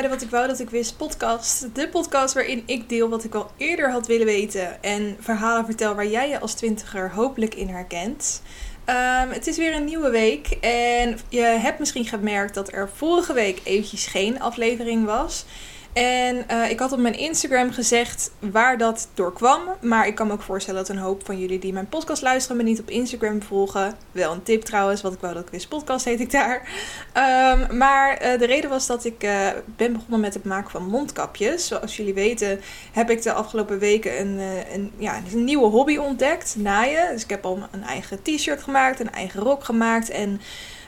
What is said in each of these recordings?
bij Wat ik wou dat ik wist podcast. De podcast waarin ik deel wat ik al eerder had willen weten en verhalen vertel waar jij je als twintiger hopelijk in herkent. Ehm, het is weer een nieuwe week en je hebt misschien gemerkt dat er vorige week eventjes geen aflevering was. En uh, ik had op mijn Instagram gezegd waar dat door kwam. Maar ik kan me ook voorstellen dat een hoop van jullie die mijn podcast luisteren, me niet op Instagram volgen. Wel een tip trouwens, wat ik wou dat ik wist podcast heet ik daar. Um, maar uh, de reden was dat ik uh, ben begonnen met het maken van mondkapjes. Zoals jullie weten heb ik de afgelopen weken een, een, ja, een nieuwe hobby ontdekt, naaien. Dus ik heb al een eigen t-shirt gemaakt, een eigen rok gemaakt en...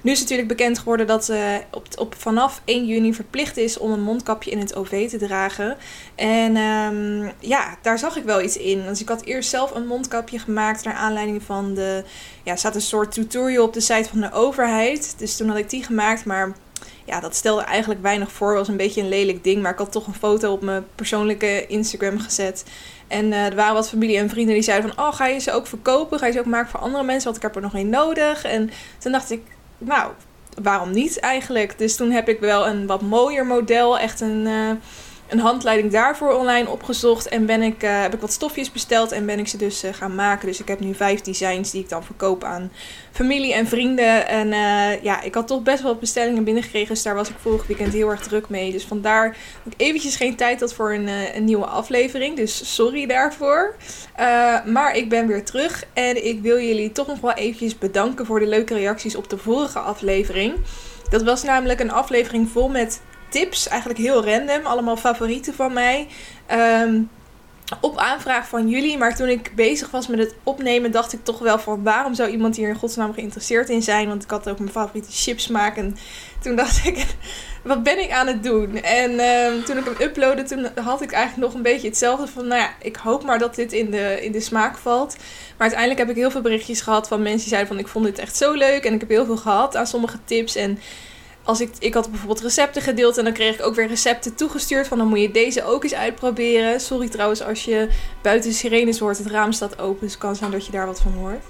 Nu is natuurlijk bekend geworden dat uh, op, op, vanaf 1 juni verplicht is om een mondkapje in het OV te dragen. En um, ja, daar zag ik wel iets in. Dus ik had eerst zelf een mondkapje gemaakt naar aanleiding van de. Ja, staat een soort tutorial op de site van de overheid. Dus toen had ik die gemaakt, maar ja, dat stelde eigenlijk weinig voor. was een beetje een lelijk ding. Maar ik had toch een foto op mijn persoonlijke Instagram gezet. En uh, er waren wat familie en vrienden die zeiden van... Oh, ga je ze ook verkopen? Ga je ze ook maken voor andere mensen? Want ik heb er nog één nodig. En toen dacht ik, nou, waarom niet eigenlijk? Dus toen heb ik wel een wat mooier model, echt een, uh, een handleiding daarvoor online opgezocht. En ben ik, uh, heb ik wat stofjes besteld en ben ik ze dus uh, gaan maken. Dus ik heb nu vijf designs die ik dan verkoop aan familie en vrienden. En ja, ik had toch best wel bestellingen binnengekregen. Dus daar was ik vorig weekend heel erg druk mee. Dus vandaar dat ik eventjes geen tijd had voor een, een nieuwe aflevering. Dus sorry daarvoor. maar ik ben weer terug. En ik wil jullie toch nog wel eventjes bedanken voor de leuke reacties op de vorige aflevering. Dat was namelijk een aflevering vol met tips. Eigenlijk heel random. Allemaal favorieten van mij. Um, op aanvraag van jullie. Maar toen ik bezig was met het opnemen, dacht ik toch wel van waarom zou iemand hier in godsnaam geïnteresseerd in zijn? Want ik had ook mijn favoriete chips maken. Toen dacht ik, wat ben ik aan het doen? En uh, toen ik hem uploadde, toen had ik eigenlijk nog een beetje hetzelfde van, nou ja, ik hoop maar dat dit in de, in de smaak valt. Maar uiteindelijk heb ik heel veel berichtjes gehad van mensen die zeiden van, ik vond dit echt zo leuk. En ik heb heel veel gehad aan sommige tips en als ik, ik had bijvoorbeeld recepten gedeeld en dan kreeg ik ook weer recepten toegestuurd van dan moet je deze ook eens uitproberen. Sorry trouwens als je buiten sirenes hoort, het raam staat open, dus het kan zijn dat je daar wat van hoort.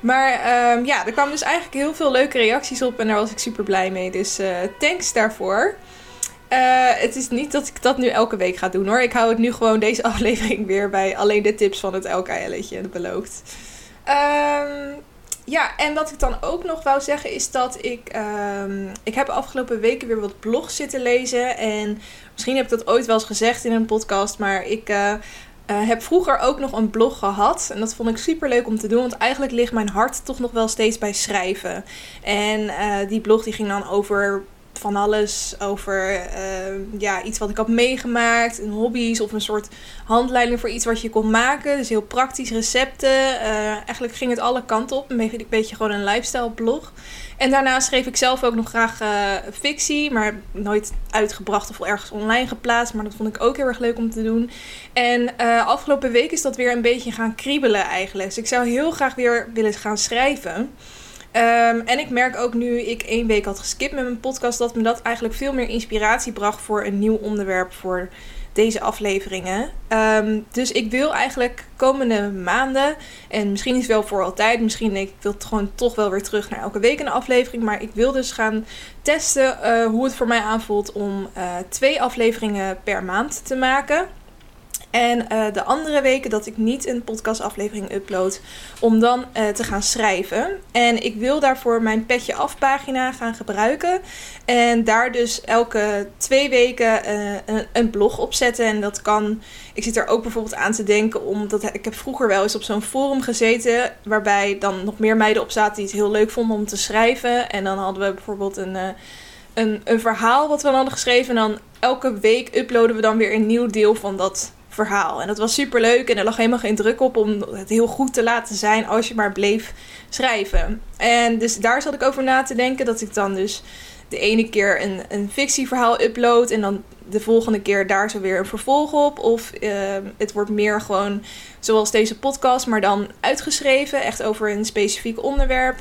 Maar um, ja, er kwamen dus eigenlijk heel veel leuke reacties op en daar was ik super blij mee. Dus uh, thanks daarvoor. Uh, het is niet dat ik dat nu elke week ga doen hoor. Ik hou het nu gewoon deze aflevering weer bij alleen de tips van het LKL'tje beloofd. Um, ja, en wat ik dan ook nog wou zeggen is dat ik... Um, ik heb afgelopen weken weer wat blogs zitten lezen. En misschien heb ik dat ooit wel eens gezegd in een podcast. Maar ik uh, uh, heb vroeger ook nog een blog gehad. En dat vond ik super leuk om te doen. Want eigenlijk ligt mijn hart toch nog wel steeds bij schrijven. En uh, die blog die ging dan over van alles over uh, ja, iets wat ik had meegemaakt, een hobby's of een soort handleiding voor iets wat je kon maken. Dus heel praktisch recepten. Uh, eigenlijk ging het alle kanten op. Een beetje, gewoon een lifestyle blog. En daarna schreef ik zelf ook nog graag uh, fictie, maar nooit uitgebracht of ergens online geplaatst. Maar dat vond ik ook heel erg leuk om te doen. En afgelopen week is dat weer een beetje gaan kriebelen eigenlijk. Dus ik zou heel graag weer willen gaan schrijven. Um, en ik merk ook nu ik één week had geskipt met mijn podcast, dat me dat eigenlijk veel meer inspiratie bracht voor een nieuw onderwerp voor deze afleveringen. Um, dus ik wil eigenlijk komende maanden, en misschien is het wel voor altijd, misschien ik, wil het gewoon toch wel weer terug naar elke week een aflevering. Maar ik wil dus gaan testen uh, hoe het voor mij aanvoelt om uh, twee afleveringen per maand te maken. En uh, de andere weken dat ik niet een podcastaflevering upload, om dan uh, te gaan schrijven. En ik wil daarvoor mijn petje af pagina gaan gebruiken. En daar dus elke twee weken uh, een, een, blog op zetten. En dat kan. Ik zit er ook bijvoorbeeld aan te denken, omdat ik heb vroeger wel eens op zo'n forum gezeten. Waarbij dan nog meer meiden op zaten die het heel leuk vonden om te schrijven. En dan hadden we bijvoorbeeld een. Een, een verhaal wat we dan hadden geschreven. En dan elke week uploaden we dan weer een nieuw deel van dat verhaal. En dat was super leuk en er lag helemaal geen druk op om het heel goed te laten zijn als je maar bleef schrijven. En dus daar zat ik over na te denken dat ik dan dus de ene keer een, een fictieverhaal upload en dan de volgende keer daar zo weer een vervolg op. Of uh, het wordt meer gewoon zoals deze podcast, maar dan uitgeschreven, echt over een specifiek onderwerp.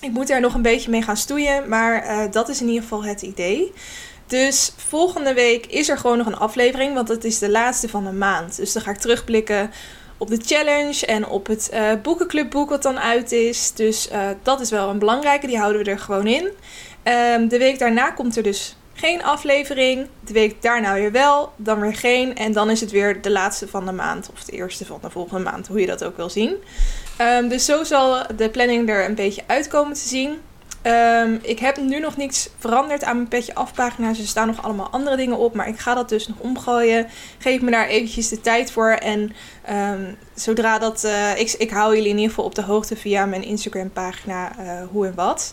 Ik moet daar nog een beetje mee gaan stoeien, maar uh, dat is in ieder geval het idee. Dus volgende week is er gewoon nog een aflevering, want het is de laatste van de maand. Dus dan ga ik terugblikken op de challenge en op het uh, boekenclubboek wat dan uit is. Dus uh, dat is wel een belangrijke, die houden we er gewoon in. Um, de week daarna komt er dus geen aflevering. De week daarna weer wel, dan weer geen. En dan is het weer de laatste van de maand of de eerste van de volgende maand, hoe je dat ook wil zien. Ehm, dus zo zal de planning er een beetje uitkomen te zien. Um, ik heb nu nog niets veranderd aan mijn petje afpagina's. Er staan nog allemaal andere dingen op. Maar ik ga dat dus nog omgooien. Geef me daar eventjes de tijd voor. En um, zodra dat... Uh, ik, ik hou jullie in ieder geval op de hoogte via mijn Instagram pagina uh, hoe en wat.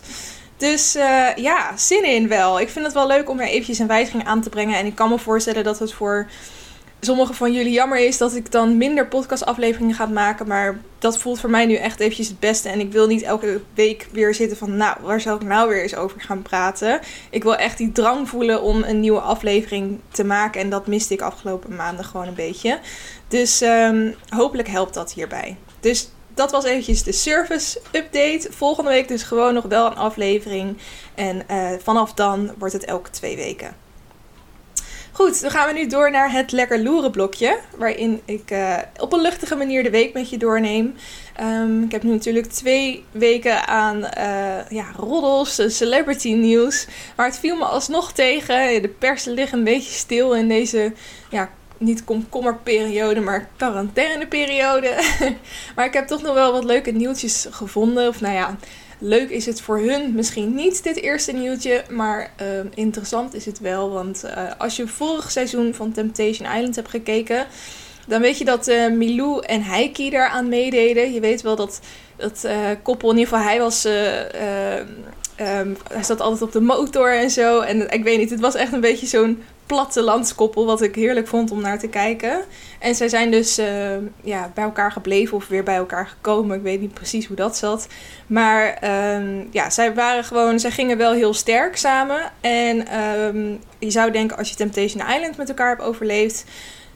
Dus uh, ja, zin in wel. Ik vind het wel leuk om er eventjes een wijziging aan te brengen. En ik kan me voorstellen dat het voor sommigen van jullie jammer is dat ik dan minder podcastafleveringen ga maken. Maar dat voelt voor mij nu echt eventjes het beste. En ik wil niet elke week weer zitten van, nou, waar zal ik nou weer eens over gaan praten? Ik wil echt die drang voelen om een nieuwe aflevering te maken. En dat miste ik afgelopen maanden gewoon een beetje. Dus um, hopelijk helpt dat hierbij. Dus dat was eventjes de service update. Volgende week dus gewoon nog wel een aflevering. En uh, vanaf dan wordt het elke twee weken. Goed, dan gaan we nu door naar het lekker loeren blokje. Waarin ik uh, op een luchtige manier de week met je doorneem. Um, ik heb nu natuurlijk twee weken aan uh, ja, roddels, celebrity nieuws. Maar het viel me alsnog tegen. De pers ligt een beetje stil in deze ja, niet komkommerperiode, maar quarantaineperiode. maar ik heb toch nog wel wat leuke nieuwtjes gevonden. Of nou ja, leuk is het voor hun misschien niet, dit eerste nieuwtje. Maar uh, interessant is het wel. Want uh, als je vorig seizoen van Temptation Island hebt gekeken. Dan weet je dat uh, Milou en Heiki daaraan meededen. Je weet wel dat dat koppel, in ieder geval hij was... Um, hij zat altijd op de motor en zo. En ik weet niet, het was echt een beetje zo'n plattelandskoppel, wat ik heerlijk vond om naar te kijken. En zij zijn dus uh, ja, bij elkaar gebleven of weer bij elkaar gekomen. Ik weet niet precies hoe dat zat. Maar um, ja, zij waren gewoon, zij gingen wel heel sterk samen. En um, je zou denken, als je Temptation Island met elkaar hebt overleefd,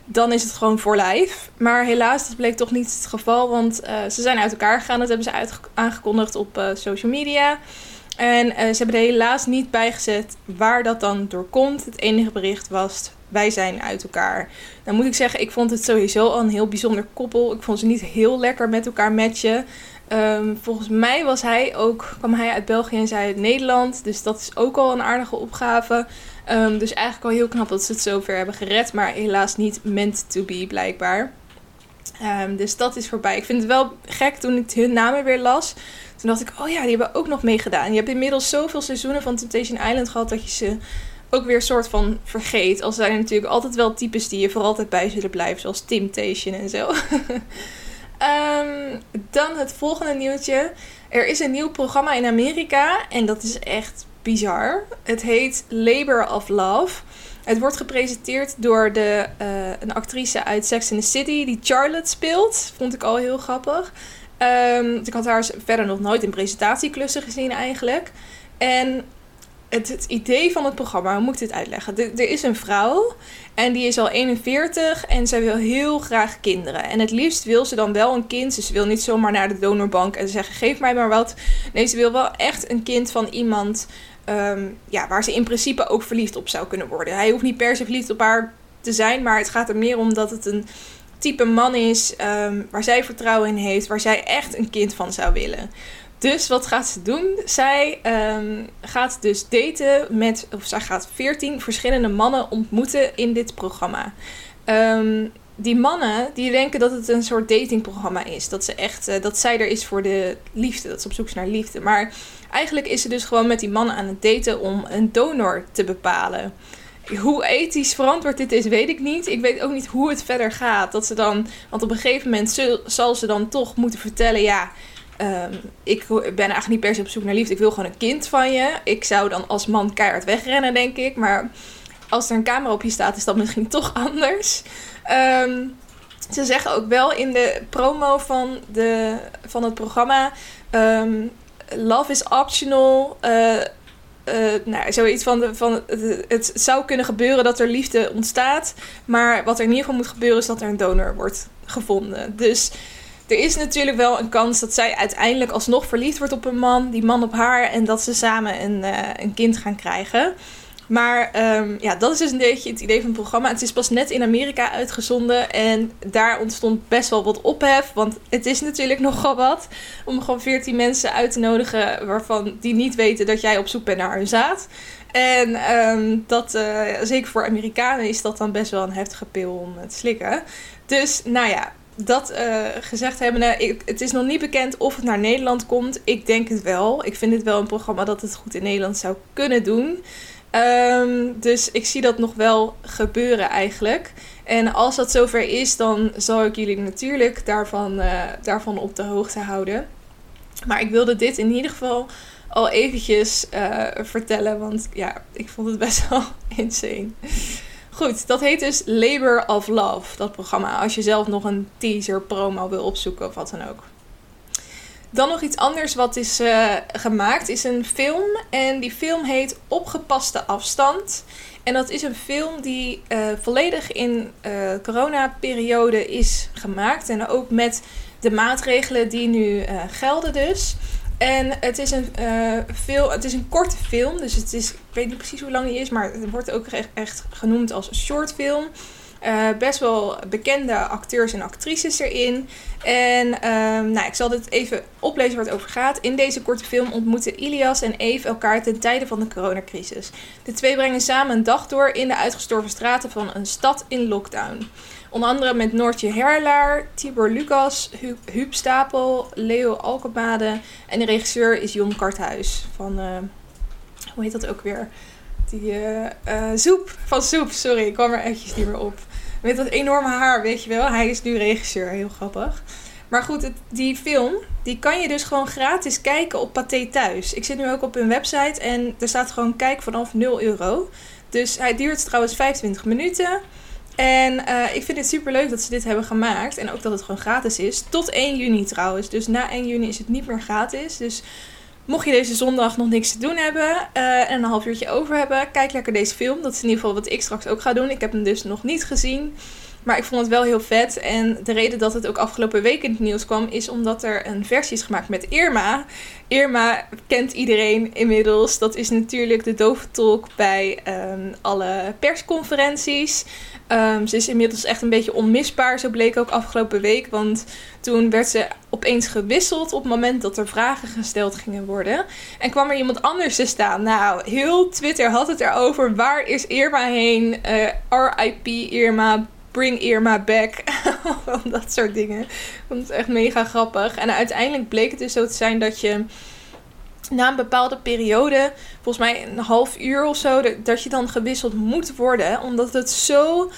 dan is het gewoon voor lijf. Maar helaas, dat bleek toch niet het geval. Want uh, ze zijn uit elkaar gegaan. Dat hebben ze aangekondigd op uh, social media. En uh, ze hebben er helaas niet bijgezet waar dat dan door komt. Het enige bericht was: wij zijn uit elkaar. Dan moet ik zeggen, ik vond het sowieso al een heel bijzonder koppel. Ik vond ze niet heel lekker met elkaar matchen. Um, volgens mij was hij ook, kwam hij uit België en zij uit Nederland. Dus dat is ook al een aardige opgave. Um, dus eigenlijk al heel knap dat ze het zover hebben gered. Maar helaas niet meant to be, blijkbaar. Um, dus dat is voorbij. Ik vind het wel gek toen ik hun namen weer las. Toen dacht ik, oh ja, die hebben ook nog meegedaan. Je hebt inmiddels zoveel seizoenen van Temptation Island gehad dat je ze ook weer soort van vergeet. Al zijn er natuurlijk altijd wel types die je voor altijd bij zullen blijven, zoals Temptation en zo. um, dan het volgende nieuwtje. Er is een nieuw programma in Amerika en dat is echt bizar. Het heet Labor of Love. Het wordt gepresenteerd door de, uh, een actrice uit Sex in the City die Charlotte speelt. Vond ik al heel grappig. Um, ik had haar verder nog nooit in presentatieklussen gezien eigenlijk. En het, het, idee van het programma, hoe moet ik dit uitleggen? er is een vrouw en die is al 41 en zij wil heel graag kinderen. En het liefst wil ze dan wel een kind. Dus ze wil niet zomaar naar de donorbank en zeggen: geef mij maar wat. Nee, ze wil wel echt een kind van iemand um, ja, waar ze in principe ook verliefd op zou kunnen worden. Hij hoeft niet per se verliefd op haar te zijn, maar het gaat er meer om dat het een type man is um, waar zij vertrouwen in heeft, waar zij echt een kind van zou willen. Dus wat gaat ze doen? Zij um, gaat dus daten met, of zij gaat 14 verschillende mannen ontmoeten in dit programma. Um, die mannen die denken dat het een soort datingprogramma is. Dat, ze echt, uh, dat zij er is voor de liefde. Dat ze op zoek is naar liefde. Maar eigenlijk is ze dus gewoon met die mannen aan het daten om een donor te bepalen hoe ethisch verantwoord dit is, weet ik niet. Ik weet ook niet hoe het verder gaat. Dat ze dan, want op een gegeven moment zal ze dan toch moeten vertellen: ja, um, ik ben eigenlijk niet per se op zoek naar liefde. Ik wil gewoon een kind van je. Ik zou dan als man keihard wegrennen, denk ik. Maar als er een camera op je staat, is dat misschien toch anders. Um, ze zeggen ook wel in de promo van, de, van het programma: um, Love is optional. Uh, nou, zoiets van, de, van het, het, zou kunnen gebeuren dat er liefde ontstaat. Maar wat er in ieder geval moet gebeuren is dat er een donor wordt gevonden. Dus er is natuurlijk wel een kans dat zij uiteindelijk alsnog verliefd wordt op een man, die man op haar en dat ze samen een, uh, een kind gaan krijgen. Maar um, ja, dat is dus een beetje het idee van het programma. Het is pas net in Amerika uitgezonden. En daar ontstond best wel wat ophef. Want het is natuurlijk nogal wat. Om gewoon 14 mensen uit te nodigen. waarvan die niet weten dat jij op zoek bent naar hun zaad. En um, dat, uh, zeker voor Amerikanen, is dat dan best wel een heftige pil om te slikken. Dus nou ja, dat uh, gezegd hebbende, ik, het is nog niet bekend of het naar Nederland komt. Ik denk het wel. Ik vind het wel een programma dat het goed in Nederland zou kunnen doen. Um, dus ik zie dat nog wel gebeuren eigenlijk. En als dat zover is, dan zal ik jullie natuurlijk daarvan, uh, daarvan op de hoogte houden. Maar ik wilde dit in ieder geval al eventjes uh, vertellen, want ja, ik vond het best wel insane. Goed, dat heet dus Labor of Love, dat programma. Als je zelf nog een teaser promo wil opzoeken of wat dan ook. Dan nog iets anders wat is uh, gemaakt, is een film. En die film heet Opgepaste Afstand. En dat is een film die uh, volledig in uh, coronaperiode is gemaakt. En ook met de maatregelen die nu gelden dus. En het is, een, veel, het is een korte film, dus het is, ik weet niet precies hoe lang die is, maar het wordt ook echt, echt genoemd als shortfilm. Uh, best wel bekende acteurs en actrices erin. En uh, nou, ik zal dit even oplezen waar het over gaat. In deze korte film ontmoeten Ilias en Eve elkaar ten tijde van de coronacrisis. De twee brengen samen een dag door in de uitgestorven straten van een stad in lockdown. Onder andere met Noortje Herlaar, Tibor Lucas, Huub Stapel, Leo Alkemade. En de regisseur is Jon Karthuis van, uh, hoe heet dat ook weer? Die uh, Zoep, van Soep, sorry, ik kwam er eventjes niet meer op. Met dat enorme haar, weet je wel. Hij is nu regisseur, heel grappig. Maar goed, het, die film, die kan je dus gewoon gratis kijken op Pathé Thuis. Ik zit nu ook op hun website en er staat gewoon kijk vanaf 0 euro. Dus hij duurt trouwens 25 minuten. En uh, ik vind het super leuk dat ze dit hebben gemaakt. En ook dat het gewoon gratis is. Tot 1 juni trouwens. Dus na 1 juni is het niet meer gratis. Dus mocht je deze zondag nog niks te doen hebben uh, en een half uurtje over hebben, kijk lekker deze film. Dat is in ieder geval wat ik straks ook ga doen. Ik heb hem dus nog niet gezien. Maar ik vond het wel heel vet. En de reden dat het ook afgelopen week in het nieuws kwam, is omdat er een versie is gemaakt met Irma. Irma kent iedereen inmiddels. Dat is natuurlijk de doventolk bij um, alle persconferenties. Um, ze is inmiddels echt een beetje onmisbaar. Zo bleek ook afgelopen week. Want toen werd ze opeens gewisseld op het moment dat er vragen gesteld gingen worden. En kwam er iemand anders te staan. Nou, heel Twitter had het erover. Waar is Irma heen? Uh, eh, RIP Irma. Bring Irma back. dat soort dingen. Dat is echt mega grappig. En uiteindelijk bleek het dus zo te zijn dat je na een bepaalde periode, volgens mij een half uur of zo, dat je dan gewisseld moet worden. Omdat het zo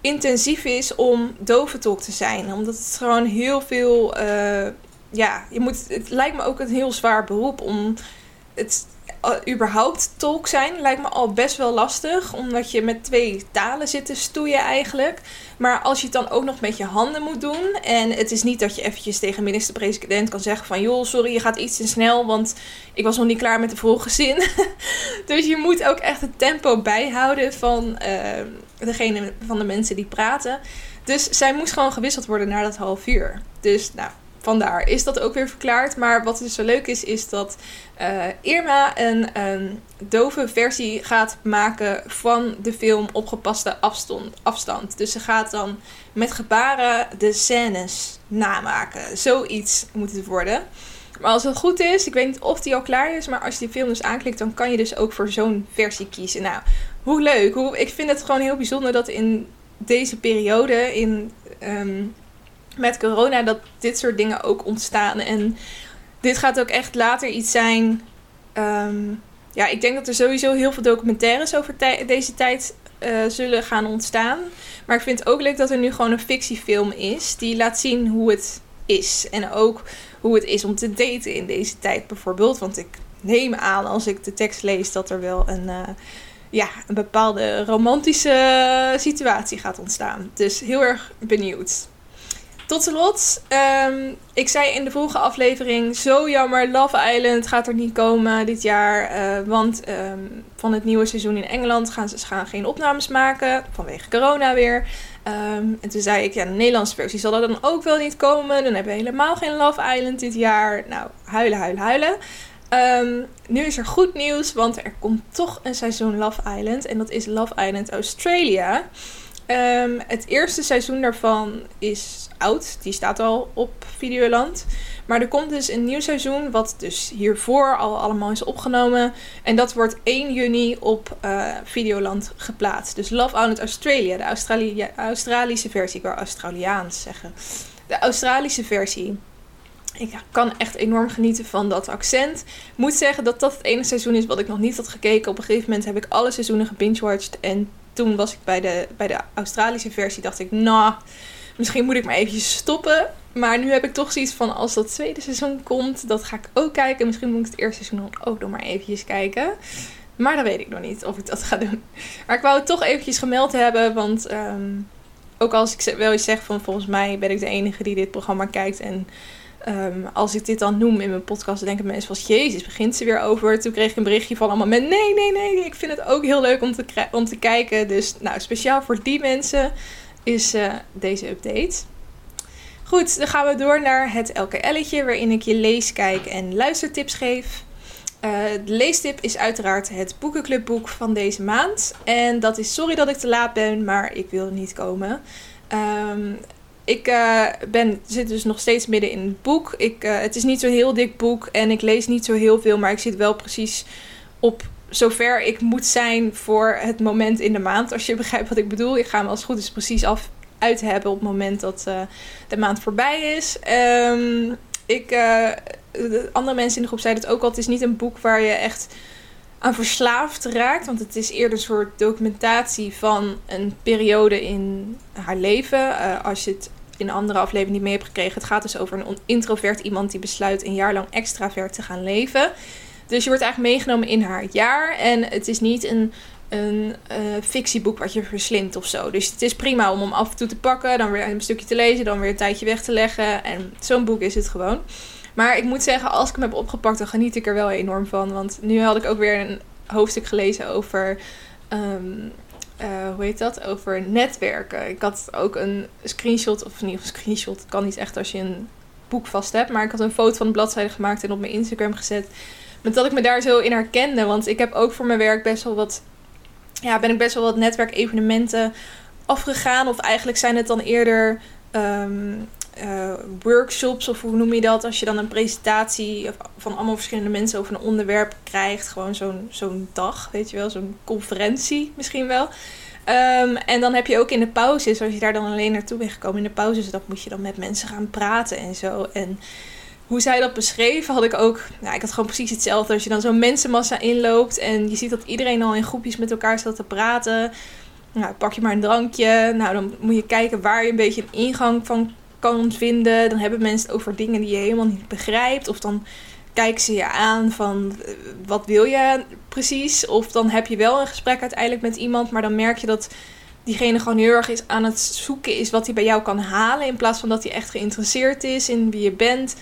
intensief is om doventolk te zijn. Omdat het gewoon heel veel. Uh, ja, je moet, het lijkt me ook een heel zwaar beroep om het überhaupt tolk zijn lijkt me al best wel lastig. Omdat je met twee talen zit te stoeien eigenlijk. Maar als je het dan ook nog met je handen moet doen. En het is niet dat je eventjes tegen minister-president kan zeggen van... joh, sorry, je gaat iets te snel, want ik was nog niet klaar met de volgende zin. dus je moet ook echt het tempo bijhouden van uh, degene van de mensen die praten. Dus zij moest gewoon gewisseld worden naar dat half uur. Dus nou, vandaar is dat ook weer verklaard. Maar wat dus zo leuk is, is dat uh, Irma een, een, dove versie gaat maken van de film op gepaste afstand, afstand. Dus ze gaat dan met gebaren de scènes namaken. Zoiets moet het worden. Maar als het goed is, ik weet niet of die al klaar is, maar als je die film dus aanklikt, dan kan je dus ook voor zo'n versie kiezen. Nou, hoe leuk. Hoe, ik vind het gewoon heel bijzonder dat in deze periode, in um, met corona dat dit soort dingen ook ontstaan. En dit gaat ook echt later iets zijn. Um, ja, ik denk dat er sowieso heel veel documentaires over deze tijd uh, zullen gaan ontstaan. Maar ik vind het ook leuk dat er nu gewoon een fictiefilm is die laat zien hoe het is. En ook hoe het is om te daten in deze tijd bijvoorbeeld. Want ik neem aan als ik de tekst lees dat er wel een, uh, ja, een bepaalde romantische situatie gaat ontstaan. Dus heel erg benieuwd. Tot slot, um, ik zei in de vorige aflevering, zo jammer, Love Island gaat er niet komen dit jaar. Uh, want um, van het nieuwe seizoen in Engeland gaan ze geen opnames maken, vanwege corona weer. Um, en toen zei ik, ja, de Nederlandse versie zal er dan ook wel niet komen. Dan hebben we helemaal geen Love Island dit jaar. Nou, huilen, huilen, huilen. Ehm, nu is er goed nieuws, want er komt toch een seizoen Love Island. En dat is Love Island Australia. Ehm, het eerste seizoen daarvan is oud. Die staat al op Videoland. Maar er komt dus een nieuw seizoen, wat dus hiervoor al allemaal is opgenomen. En dat wordt 1 juni op uh, Videoland geplaatst. Dus Love Island Australia, de Australi Australische versie. Ik wil Australiaans zeggen. De Australische versie. Ik kan echt enorm genieten van dat accent. Moet zeggen dat dat het ene seizoen is wat ik nog niet had gekeken. Op een gegeven moment heb ik alle seizoenen gebingewatcht. En toen was ik bij de, bij de Australische versie. Dacht ik, nou, misschien moet ik maar eventjes stoppen. Maar nu heb ik toch zoiets van, als dat tweede seizoen komt, dat ga ik ook kijken. Misschien moet ik het eerste seizoen ook nog maar eventjes kijken. Maar dat weet ik nog niet of ik dat ga doen. Maar ik wou het toch eventjes gemeld hebben, want ehm, ook als ik wel eens zeg van volgens mij ben ik de enige die dit programma kijkt en Ehm, als ik dit dan noem in mijn podcast, dan denken mensen van... Jezus, begint ze weer over. Toen kreeg ik een berichtje van allemaal met... Nee, nee, nee, ik vind het ook heel leuk om te, om te kijken. Dus nou, speciaal voor die mensen is uh, deze update. Goed, dan gaan we door naar het LKL'tje... waarin ik je lees, kijk en luistertips geef. Uh, de leestip is uiteraard het boekenclubboek van deze maand. En dat is sorry dat ik te laat ben, maar ik wil niet komen. Um, ik uh, ben, zit dus nog steeds midden in het boek. Ik, het is niet zo'n heel dik boek en ik lees niet zo heel veel, maar ik zit wel precies op zover ik moet zijn voor het moment in de maand. Als je begrijpt wat ik bedoel. Ik ga me als het goed is precies af uit hebben op het moment dat uh, de maand voorbij is. Um, ik, de andere mensen in de groep zeiden het ook al. Het is niet een boek waar je echt aan verslaafd raakt. Want het is eerder een soort documentatie van een periode in haar leven. Uh, als je het in een andere aflevering niet mee hebt gekregen. Het gaat dus over een introvert iemand die besluit een jaar lang extravert te gaan leven. Dus je wordt eigenlijk meegenomen in haar jaar. En het is niet een, een uh, fictieboek wat je verslindt of zo. Dus het is prima om hem af en toe te pakken. Dan weer een stukje te lezen. Dan weer een tijdje weg te leggen. En zo'n boek is het gewoon. Maar ik moet zeggen, als ik hem heb opgepakt, dan geniet ik er wel enorm van. Want nu had ik ook weer een hoofdstuk gelezen over. Um, uh, hoe heet dat? Over netwerken. Ik had ook een screenshot, of niet een screenshot, kan niet echt als je een boek vast hebt. Maar ik had een foto van de bladzijde gemaakt en op mijn Instagram gezet. Met dat ik me daar zo in herkende. Want ik heb ook voor mijn werk best wel wat. Ja, ben ik best wel wat netwerkevenementen afgegaan. Of eigenlijk zijn het dan eerder. Um, uh, workshops, of hoe noem je dat? Als je dan een presentatie van allemaal verschillende mensen over een onderwerp krijgt. Gewoon zo'n zo'n dag, weet je wel, zo'n conferentie misschien wel. Um, en dan heb je ook in de pauzes, als je daar dan alleen naartoe bent gekomen in de pauzes, dan moet je dan met mensen gaan praten en zo. En hoe zij dat beschreven, had ik ook. Nou, ik had gewoon precies hetzelfde. Als je dan zo'n mensenmassa inloopt en je ziet dat iedereen al in groepjes met elkaar staat te praten. Nou, pak je maar een drankje. Nou, dan moet je kijken waar je een beetje een ingang van kan vinden. Dan hebben mensen het over dingen die je helemaal niet begrijpt. Of dan kijken ze je aan van eh, wat wil je precies. Of dan heb je wel een gesprek uiteindelijk met iemand, maar dan merk je dat diegene gewoon heel erg is aan het zoeken is wat hij bij jou kan halen. In plaats van dat hij echt geïnteresseerd is in wie je bent.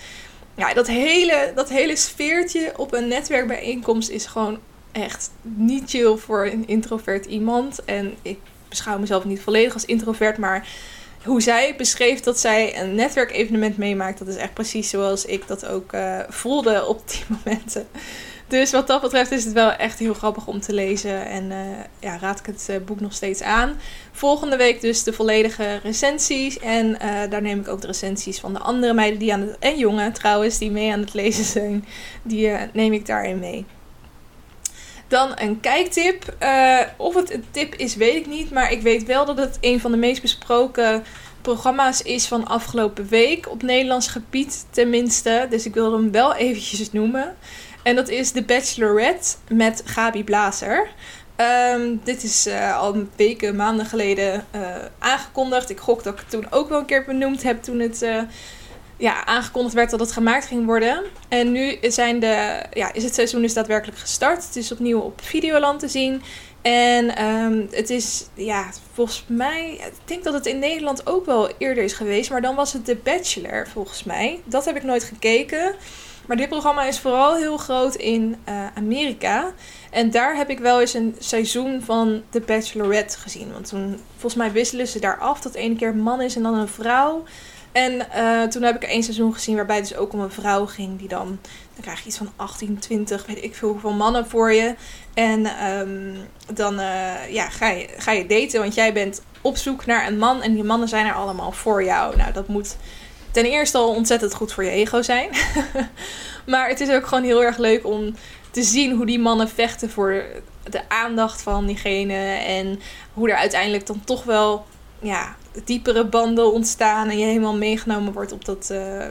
Ja, dat hele, dat hele sfeertje op een netwerkbijeenkomst is gewoon echt niet chill voor een introvert iemand. En ik beschouw mezelf niet volledig als introvert, maar hoe zij beschreef dat zij een netwerkevenement meemaakt, dat is echt precies zoals ik dat ook uh, voelde op die momenten. Dus wat dat betreft is het wel echt heel grappig om te lezen. En uh, ja, raad ik het uh, boek nog steeds aan. Volgende week dus de volledige recensies. En daar neem ik ook de recensies van de andere meiden die aan het, en jongen trouwens, die mee aan het lezen zijn. Die neem ik daarin mee. Dan een kijktip. Of het een tip is, weet ik niet. Maar ik weet wel dat het een van de meest besproken programma's is van afgelopen week. Op Nederlands gebied tenminste. Dus ik wil hem wel eventjes noemen. En dat is The Bachelorette met Gabi Blazer. Um, dit is uh, al weken, maanden geleden uh, aangekondigd. Ik gok dat ik het toen ook wel een keer benoemd heb toen het ja, aangekondigd werd dat het gemaakt ging worden. En nu zijn de, ja, is het seizoen dus daadwerkelijk gestart. Het is opnieuw op Videoland te zien. En um, het is, ja, volgens mij, ik denk dat het in Nederland ook wel eerder is geweest. Maar dan was het The Bachelor, volgens mij. Dat heb ik nooit gekeken. Maar dit programma is vooral heel groot in uh, Amerika. En daar heb ik wel eens een seizoen van The Bachelorette gezien. Want toen, volgens mij wisselen ze daar af dat ene keer een man is en dan een vrouw. En eh, toen heb ik één seizoen gezien waarbij het dus ook om een vrouw ging die dan... Dan krijg je iets van 18, 20, weet ik veel hoeveel mannen voor je. En ehm, dan uh, ja, ga, je, ga je daten, want jij bent op zoek naar een man en die mannen zijn er allemaal voor jou. Nou, dat moet ten eerste al ontzettend goed voor je ego zijn. maar het is ook gewoon heel erg leuk om te zien hoe die mannen vechten voor de aandacht van diegene. En hoe er uiteindelijk dan toch wel ja, diepere banden ontstaan. En je helemaal meegenomen wordt op dat, uh,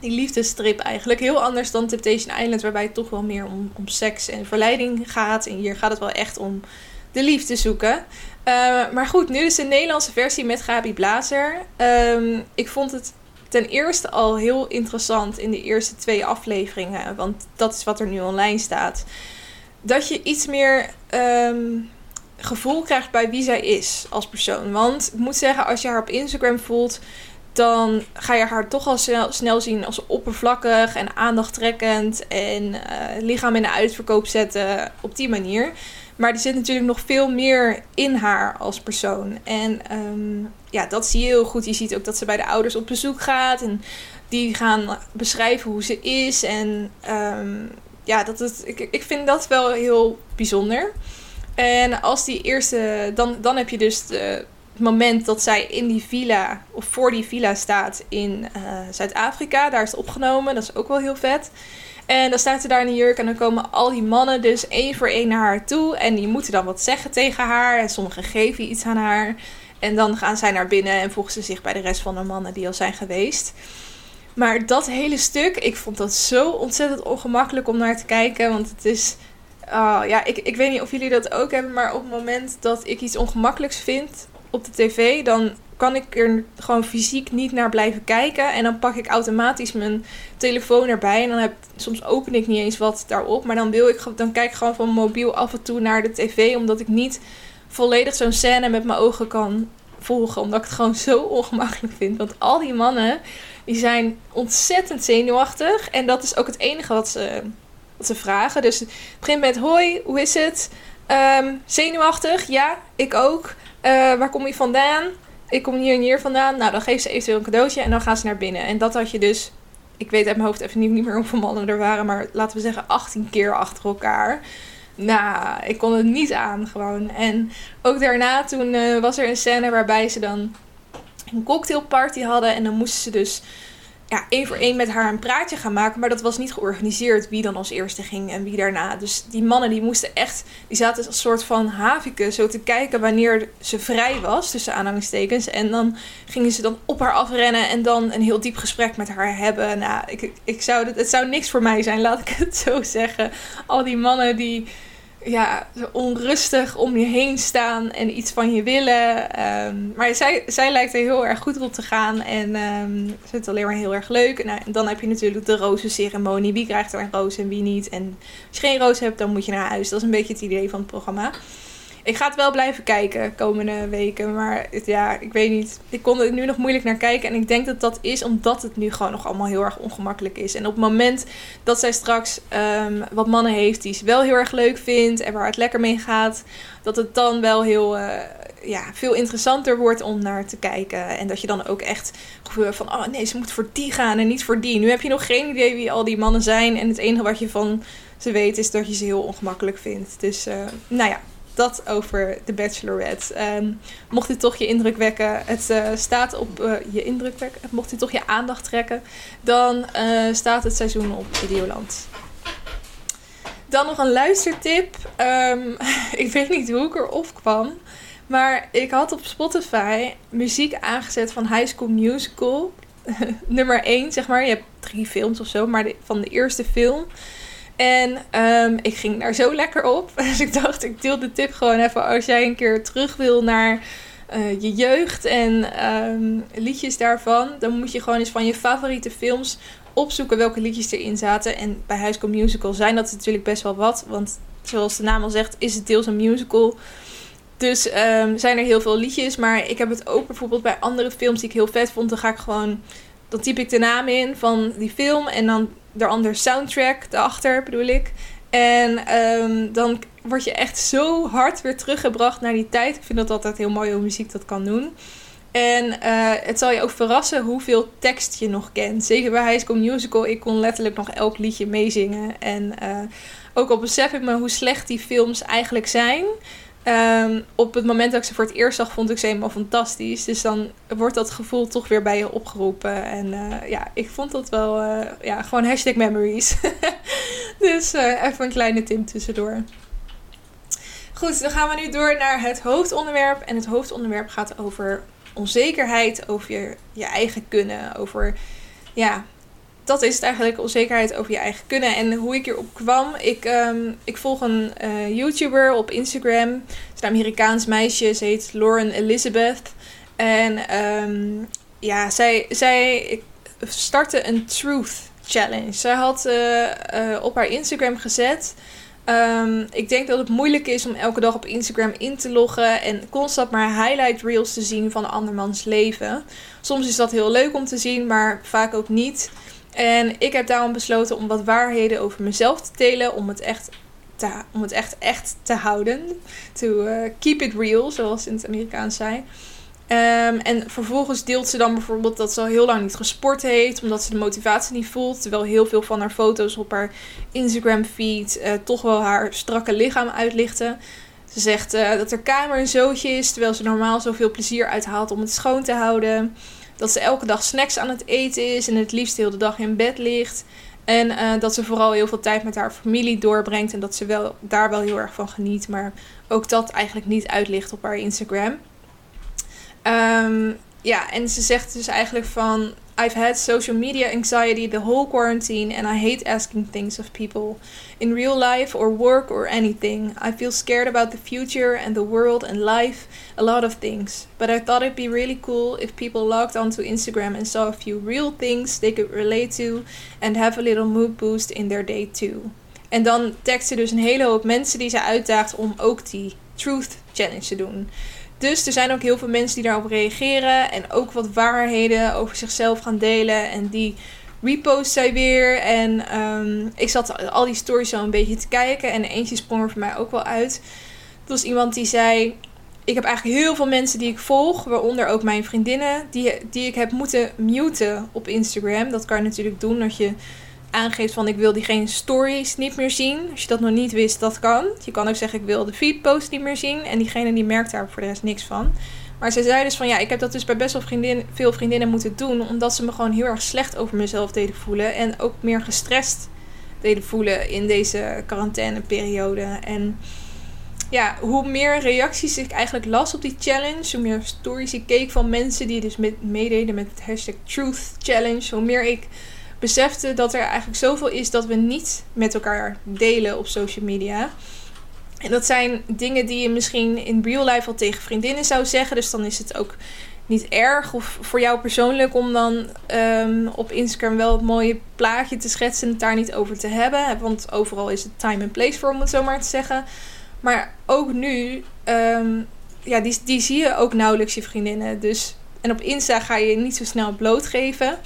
die liefdesstrip eigenlijk. Heel anders dan Temptation Island, waarbij het toch wel meer om, om seks en verleiding gaat. En hier gaat het wel echt om de liefde zoeken. Uh, maar goed, nu is de Nederlandse versie met Gabi Blazer. Um, ik vond het ten eerste al heel interessant in de eerste twee afleveringen. Want dat is wat er nu online staat. Dat je iets meer um, gevoel krijgt bij wie zij is als persoon. Want ik moet zeggen, als je haar op Instagram voelt, dan ga je haar toch al snel, zien als oppervlakkig en aandachttrekkend en uh, lichaam in de uitverkoop zetten op die manier. Maar er zit natuurlijk nog veel meer in haar als persoon. En um, ja, dat zie je heel goed. Je ziet ook dat ze bij de ouders op bezoek gaat. En die gaan beschrijven hoe ze is. En um, ja, dat het, ik, ik vind dat wel heel bijzonder. En als die eerste, dan, dan heb je dus het moment dat zij in die villa, of voor die villa staat in uh, Zuid-Afrika. Daar is het opgenomen, dat is ook wel heel vet. En dan staat ze daar in een jurk en dan komen al die mannen dus één voor één naar haar toe. En die moeten dan wat zeggen tegen haar. En sommigen geven iets aan haar. En dan gaan zij naar binnen en voegen ze zich bij de rest van de mannen die al zijn geweest. Maar dat hele stuk, ik vond dat zo ontzettend ongemakkelijk om naar te kijken. Want het is. Uh, ja, ik, ik weet niet of jullie dat ook hebben. Maar op het moment dat ik iets ongemakkelijks vind op de tv, dan kan ik er gewoon fysiek niet naar blijven kijken. En dan pak ik automatisch mijn telefoon erbij. En dan heb, soms open ik niet eens wat daarop. Maar dan, wil ik, dan kijk ik gewoon van mobiel af en toe naar de tv. Omdat ik niet volledig zo'n scène met mijn ogen kan volgen. Omdat ik het gewoon zo ongemakkelijk vind. Want al die mannen, die zijn ontzettend zenuwachtig. En dat is ook het enige wat ze, wat ze vragen. Dus het begint met, hoi, hoe is het? Um, zenuwachtig? Ja, ik ook. Uh, waar kom je vandaan? ik kom hier en hier vandaan. Nou, dan geeft ze eventueel een cadeautje en dan gaan ze naar binnen. En dat had je dus, ik weet uit mijn hoofd even niet, meer hoeveel mannen er waren, maar laten we zeggen 18 keer achter elkaar. Nou, ik kon het niet aan gewoon. En ook daarna, toen uh, was er een scène waarbij ze dan een cocktailparty hadden. En dan moesten ze dus ja, één voor één met haar een praatje gaan maken. Maar dat was niet georganiseerd wie dan als eerste ging en wie daarna. Dus die mannen die moesten echt, die zaten als soort van haviken zo te kijken wanneer ze vrij was, tussen aanhalingstekens. En dan gingen ze dan op haar afrennen en dan een heel diep gesprek met haar hebben. Nou, ik, ik zou, het zou niks voor mij zijn, laat ik het zo zeggen. Al die mannen die ja, onrustig om je heen staan en iets van je willen. Um, maar zij, zij lijkt er heel erg goed op te gaan. En um, ze vindt het alleen maar heel erg leuk. Nou, en dan heb je natuurlijk de rozenceremonie. Wie krijgt er een roos en wie niet. En als je geen roos hebt, dan moet je naar huis. Dat is een beetje het idee van het programma. Ik ga het wel blijven kijken komende weken. Maar ja, ik weet niet. Ik kon er nu nog moeilijk naar kijken. En ik denk dat dat is omdat het nu gewoon nog allemaal heel erg ongemakkelijk is. En op het moment dat zij straks um, wat mannen heeft die ze wel heel erg leuk vindt. En waar het lekker mee gaat. Dat het dan wel heel... Uh, ja, veel interessanter wordt om naar te kijken. En dat je dan ook echt van, oh nee, ze moet voor die gaan en niet voor die. Nu heb je nog geen idee wie al die mannen zijn. En het enige wat je van ze weet is dat je ze heel ongemakkelijk vindt. Dus, uh, nou ja, dat over The Bachelorette. Um, mocht dit toch je indruk wekken, het uh, staat op uh, je indruk wekken, mocht dit toch je aandacht trekken, dan uh, staat het seizoen op Videoland. Dan nog een luistertip. Um, ik weet niet hoe ik erop kwam. Maar ik had op Spotify muziek aangezet van High School Musical. Nummer 1, zeg maar. Je hebt drie films of zo, maar van de eerste film. En um, ik ging daar zo lekker op. Dus ik dacht, ik deel de tip gewoon even. Als jij een keer terug wil naar uh, je jeugd en um, liedjes daarvan, dan moet je gewoon eens van je favoriete films opzoeken welke liedjes erin zaten. En bij High School Musical zijn dat natuurlijk best wel wat. Want zoals de naam al zegt, is het deels een musical. Dus um, zijn er heel veel liedjes. Maar ik heb het ook bijvoorbeeld bij andere films die ik heel vet vond. Dan ga ik gewoon. Dan typ ik de naam in van die film. En dan ander soundtrack erachter, bedoel ik. En um, dan word je echt zo hard weer teruggebracht naar die tijd. Ik vind dat altijd heel mooi hoe muziek dat kan doen. En uh, het zal je ook verrassen hoeveel tekst je nog kent. Zeker bij High School Musical, ik kon letterlijk nog elk liedje meezingen. En uh, ook al besef ik me hoe slecht die films eigenlijk zijn. Um, op het moment dat ik ze voor het eerst zag, vond ik ze helemaal fantastisch. Dus dan wordt dat gevoel toch weer bij je opgeroepen. En uh, ja, ik vond dat wel, ja, gewoon hashtag memories. dus even een kleine tip tussendoor. Goed, dan gaan we nu door naar het hoofdonderwerp. En het hoofdonderwerp gaat over onzekerheid over je, je eigen kunnen. Over, ja, dat is het eigenlijk, onzekerheid over je eigen kunnen. En hoe ik erop kwam, ik, um, ik volg een uh, YouTuber op Instagram. Het is een Amerikaans meisje, ze heet Lauren Elizabeth. En um, ja, zij, zij startte een Truth Challenge. Zij had uh, uh, op haar Instagram gezet Um, ik denk dat het moeilijk is om elke dag op Instagram in te loggen en constant maar highlight reels te zien van andermans leven. Soms is dat heel leuk om te zien, maar vaak ook niet. En ik heb daarom besloten om wat waarheden over mezelf te delen, om het echt, te, om het echt, echt te houden. To uh, keep it real, zoals in het Amerikaans zei. Um, en vervolgens deelt ze dan bijvoorbeeld dat ze al heel lang niet gesport heeft, omdat ze de motivatie niet voelt. Terwijl heel veel van haar foto's op haar Instagram feed uh, toch wel haar strakke lichaam uitlichten. Ze zegt uh, dat haar kamer een zootje is, terwijl ze normaal zoveel plezier uithaalt om het schoon te houden. Dat ze elke dag snacks aan het eten is en het liefst heel de dag in bed ligt. En uh, dat ze vooral heel veel tijd met haar familie doorbrengt en dat ze wel, daar wel heel erg van geniet. Maar ook dat eigenlijk niet uitlicht op haar Instagram. Um, ja, en ze zegt dus eigenlijk van... I've had social media anxiety the whole quarantine and I hate asking things of people. In real life or work or anything. I feel scared about the future and the world and life. A lot of things. But I thought it'd be really cool if people logged onto Instagram and saw a few real things they could relate to and have a little mood boost in their day too. En dan tekst ze dus een hele hoop mensen die ze uitdaagt om ook die Truth Challenge te doen. Dus er zijn ook heel veel mensen die daarop reageren. En ook wat waarheden over zichzelf gaan delen. En die repost zij weer. En um, ik zat al die stories zo een beetje te kijken. En eentje sprong er voor mij ook wel uit. Dat was iemand die zei. Ik heb eigenlijk heel veel mensen die ik volg, waaronder ook mijn vriendinnen, die, die ik heb moeten muten op Instagram. Dat kan je natuurlijk doen dat je aangeeft van ik wil diegene stories niet meer zien. Als je dat nog niet wist, dat kan. Je kan ook zeggen ik wil de feedpost niet meer zien. En diegene die merkt daar voor de rest niks van. Maar ze zei dus van ja, ik heb dat dus bij best wel vriendin, veel vriendinnen moeten doen. Omdat ze me gewoon heel erg slecht over mezelf deden voelen. En ook meer gestrest deden voelen in deze quarantaineperiode. En ja, hoe meer reacties ik eigenlijk las op die challenge, hoe meer stories ik keek van mensen die dus meededen met het hashtag Truth Challenge, hoe meer ik besefte dat er eigenlijk zoveel is dat we niet met elkaar delen op social media. En dat zijn dingen die je misschien in real life al tegen vriendinnen zou zeggen. Dus dan is het ook niet erg of voor jou persoonlijk om dan um, op Instagram wel het mooie plaatje te schetsen en het daar niet over te hebben. Want overal is het time en place voor, om het zo maar te zeggen. Maar ook nu, um, ja, die, die zie je ook nauwelijks je vriendinnen. Dus, en op Insta ga je niet zo snel blootgeven.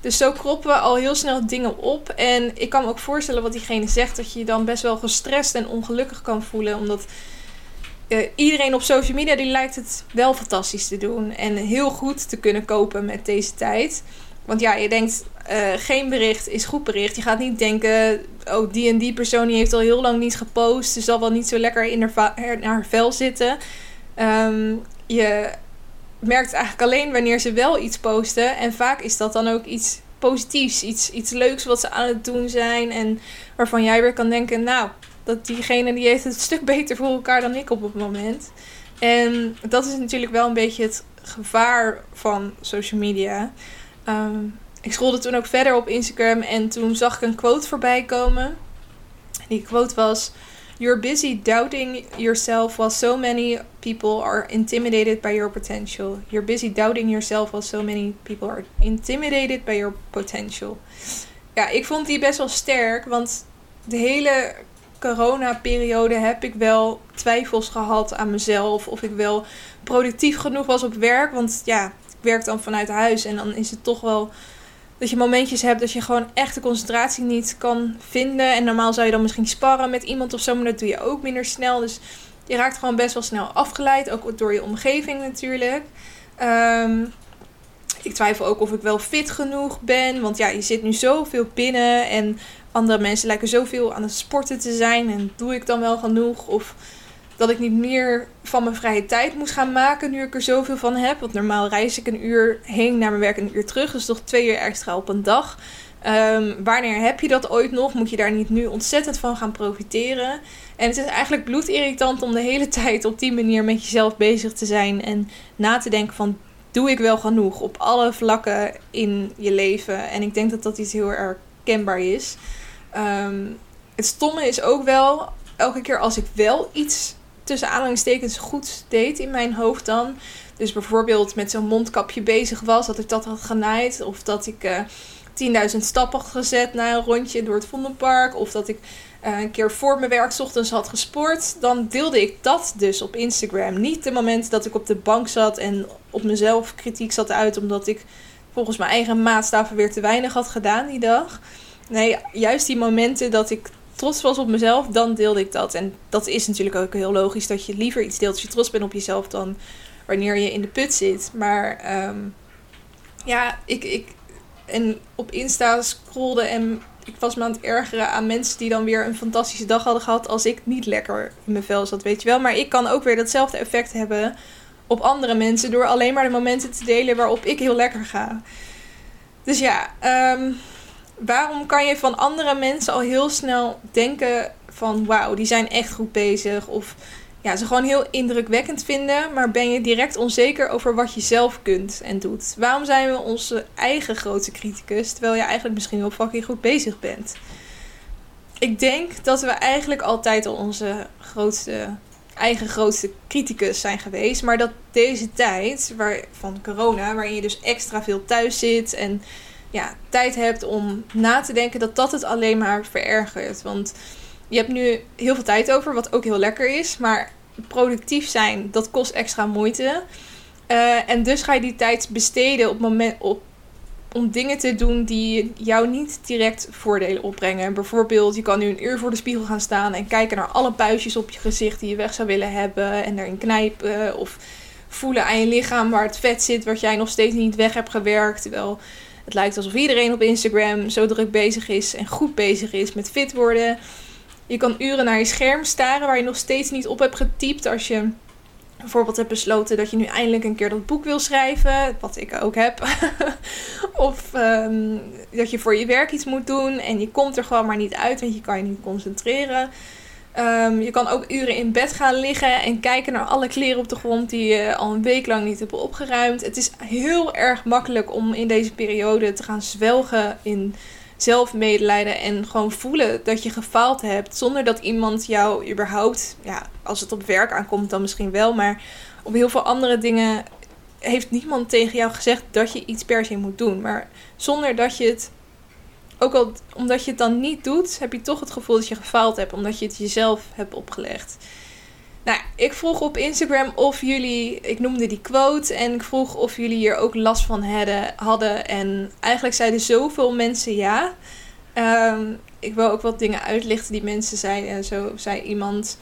Dus zo kroppen we al heel snel dingen op. En ik kan me ook voorstellen wat diegene zegt, dat je je dan best wel gestrest en ongelukkig kan voelen. Omdat uh, iedereen op social media die lijkt het wel fantastisch te doen. En heel goed te kunnen kopen met deze tijd. Want ja, je denkt, uh, geen bericht is goed bericht. Je gaat niet denken, oh die en die persoon die heeft al heel lang niet gepost. Ze zal wel niet zo lekker in haar, haar vel zitten. Um, je merkt eigenlijk alleen wanneer ze wel iets posten. En vaak is dat dan ook iets positiefs, iets, iets leuks wat ze aan het doen zijn. En waarvan jij weer kan denken, nou, dat diegene die heeft het een stuk beter voor elkaar dan ik op het moment. En dat is natuurlijk wel een beetje het gevaar van social media. Um, ik scrolde toen ook verder op Instagram en toen zag ik een quote voorbij komen. Die quote was: You're busy doubting yourself while so many people are intimidated by your potential. You're busy doubting yourself while so many people are intimidated by your potential. Ja, ik vond die best wel sterk, want de hele corona-periode heb ik wel twijfels gehad aan mezelf. Of ik wel productief genoeg was op werk. Want ja, ik werk dan vanuit huis en dan is het toch wel dat je momentjes hebt dat je gewoon echt de concentratie niet kan vinden. En normaal zou je dan misschien sparren met iemand of zo, maar dat doe je ook minder snel. Dus je raakt gewoon best wel snel afgeleid, ook door je omgeving natuurlijk. Ehm, ik twijfel ook of ik wel fit genoeg ben. Want ja, je zit nu zoveel binnen. En andere mensen lijken zoveel aan het sporten te zijn. En doe ik dan wel genoeg? Of dat ik niet meer van mijn vrije tijd moet gaan maken nu ik er zoveel van heb. Want normaal reis ik een uur heen naar mijn werk en een uur terug. Dus toch twee uur extra op een dag. Um, wanneer heb je dat ooit nog? Moet je daar niet nu ontzettend van gaan profiteren? En het is eigenlijk bloedirritant om de hele tijd op die manier met jezelf bezig te zijn. En na te denken van, doe ik wel genoeg op alle vlakken in je leven? En ik denk dat dat iets heel erg kenbaar is. Um, het stomme is ook wel, elke keer als ik wel iets tussen aanhalingstekens goed deed in mijn hoofd dan. Dus bijvoorbeeld met zo'n mondkapje bezig was, dat ik dat had genaaid. Of dat ik uh, eh, 10.000 stappen had gezet na een rondje door het Vondelpark. Of dat ik uh, een keer voor mijn werk ochtends had gesport. Dan deelde ik dat dus op Instagram. Niet de momenten dat ik op de bank zat en op mezelf kritiek zat uit. Omdat ik volgens mijn eigen maatstaven weer te weinig had gedaan die dag. Nee, juist die momenten dat ik trots was op mezelf, dan deelde ik dat. En dat is natuurlijk ook heel logisch dat je liever iets deelt als je trots bent op jezelf dan wanneer je in de put zit. Maar um, ja, ik, ik en op Insta scrollde en ik was me aan het ergeren aan mensen die dan weer een fantastische dag hadden gehad als ik niet lekker in mijn vel zat, weet je wel. Maar ik kan ook weer datzelfde effect hebben op andere mensen door alleen maar de momenten te delen waarop ik heel lekker ga. Dus ja, um, waarom kan je van andere mensen al heel snel denken van wauw, die zijn echt goed bezig of ja, ze gewoon heel indrukwekkend vinden, maar ben je direct onzeker over wat je zelf kunt en doet? Waarom zijn we onze eigen grootste criticus, terwijl je eigenlijk misschien wel fucking goed bezig bent? Ik denk dat we eigenlijk altijd al onze grootste, eigen grootste criticus zijn geweest, maar dat deze tijd waar, van corona, waarin je dus extra veel thuis zit en ja, tijd hebt om na te denken, dat dat het alleen maar verergert. Want je hebt nu heel veel tijd over, wat ook heel lekker is. Maar productief zijn, dat kost extra moeite. Uh, en dus ga je die tijd besteden op moment, op, om dingen te doen die jou niet direct voordelen opbrengen. Bijvoorbeeld, je kan nu een uur voor de spiegel gaan staan en kijken naar alle puistjes op je gezicht die je weg zou willen hebben. En daarin knijpen of voelen aan je lichaam waar het vet zit, wat jij nog steeds niet weg hebt gewerkt. Terwijl het lijkt alsof iedereen op Instagram zo druk bezig is en goed bezig is met fit worden. Je kan uren naar je scherm staren waar je nog steeds niet op hebt getypt als je bijvoorbeeld hebt besloten dat je nu eindelijk een keer dat boek wil schrijven, wat ik ook heb. of ehm, dat je voor je werk iets moet doen en je komt er gewoon maar niet uit, want je kan je niet concentreren. Um, je kan ook uren in bed gaan liggen en kijken naar alle kleren op de grond die je al een week lang niet hebt opgeruimd. Het is heel erg makkelijk om in deze periode te gaan zwelgen in zelfmedelijden en gewoon voelen dat je gefaald hebt. Zonder dat iemand jou überhaupt, ja, als het op werk aankomt dan misschien wel, maar op heel veel andere dingen heeft niemand tegen jou gezegd dat je iets per se moet doen. Maar zonder dat je het ook al omdat je het dan niet doet, heb je toch het gevoel dat je gefaald hebt, omdat je het jezelf hebt opgelegd. Nou, ik vroeg op Instagram of jullie, ik noemde die quote en ik vroeg of jullie hier ook last van hadden. En eigenlijk zeiden zoveel mensen ja. Ehm, ik wil ook wat dingen uitlichten die mensen zeiden. En zo zei iemand,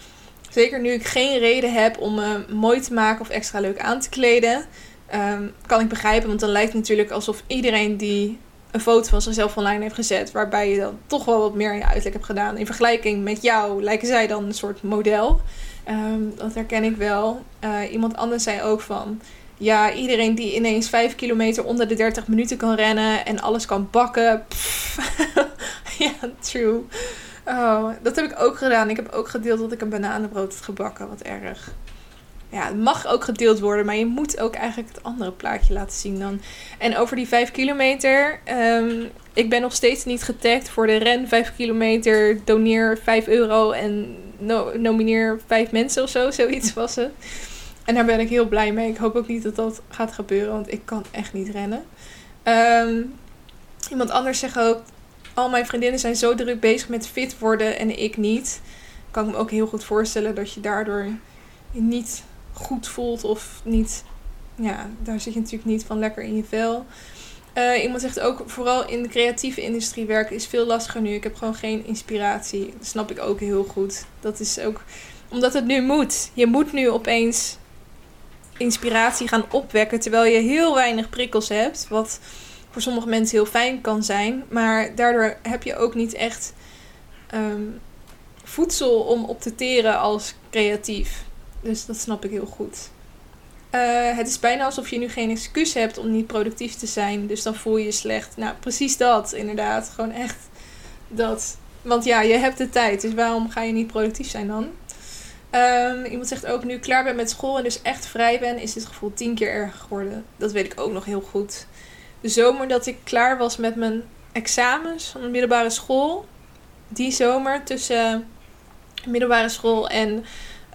zeker nu ik geen reden heb om me mooi te maken of extra leuk aan te kleden, um, kan ik begrijpen. Want dan lijkt het natuurlijk alsof iedereen die een foto van zichzelf online heeft gezet. Waarbij je dan toch wel wat meer in je uiterlijk hebt gedaan. In vergelijking met jou lijken zij dan een soort model. Ehm, dat herken ik wel. Uh, iemand anders zei ook van. Ja, iedereen die ineens 5 kilometer onder de 30 minuten kan rennen en alles kan bakken. ja, true. Oh, dat heb ik ook gedaan. Ik heb ook gedeeld dat ik een bananenbrood had gebakken. Wat erg ja, het mag ook gedeeld worden, maar je moet ook eigenlijk het andere plaatje laten zien dan. En over die 5 kilometer, um, ik ben nog steeds niet getagd voor de ren 5 kilometer, doneer 5 euro en nomineer 5 mensen of zo, zoiets was het. En daar ben ik heel blij mee. Ik hoop ook niet dat dat gaat gebeuren, want ik kan echt niet rennen. Um, iemand anders zegt ook, al mijn vriendinnen zijn zo druk bezig met fit worden en ik niet. Kan ik me ook heel goed voorstellen dat je daardoor niet goed voelt of niet. Ja, daar zit je natuurlijk niet van lekker in je vel. Uh, iemand zegt ook, vooral in de creatieve industrie werken is veel lastiger nu. Ik heb gewoon geen inspiratie. Dat snap ik ook heel goed. Dat is ook omdat het nu moet. Je moet nu opeens inspiratie gaan opwekken terwijl je heel weinig prikkels hebt. Wat voor sommige mensen heel fijn kan zijn. Maar daardoor heb je ook niet echt ehm, voedsel om op te teren als creatief. Dus dat snap ik heel goed. Eh, het is bijna alsof je nu geen excuus hebt om niet productief te zijn. Dus dan voel je je slecht. Nou, precies dat, inderdaad. Gewoon echt dat. Want ja, je hebt de tijd. Dus waarom ga je niet productief zijn dan? Um, iemand zegt ook, nu ik klaar ben met school en dus echt vrij ben, is dit gevoel tien keer erger geworden. Dat weet ik ook nog heel goed. De zomer dat ik klaar was met mijn examens van de middelbare school. Die zomer tussen middelbare school en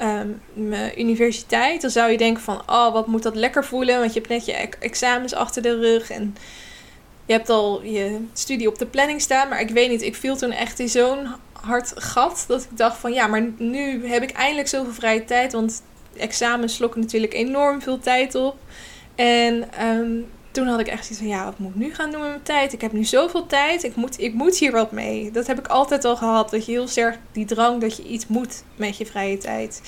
um, mijn universiteit. Dan zou je denken van, oh, wat moet dat lekker voelen. Want je hebt net je examens achter de rug en je hebt al je studie op de planning staan. Maar ik weet niet, ik viel toen echt in zo'n hard gat. Dat ik dacht van ja, maar nu heb ik eindelijk zoveel vrije tijd. Want examens slokken natuurlijk enorm veel tijd op. En um, toen had ik echt zoiets van ja, wat moet ik nu gaan doen met mijn tijd? Ik heb nu zoveel tijd. Ik moet, ik moet hier wat mee. Dat heb ik altijd al gehad. Dat je heel sterk die drang dat je iets moet met je vrije tijd.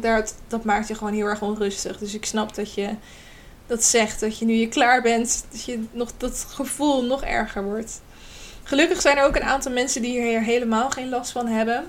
Dat, dat maakt je gewoon heel erg onrustig. Dus ik snap dat je dat zegt. Dat je nu je klaar bent. Dat je nog dat gevoel nog erger wordt. Gelukkig zijn er ook een aantal mensen die hier helemaal geen last van hebben.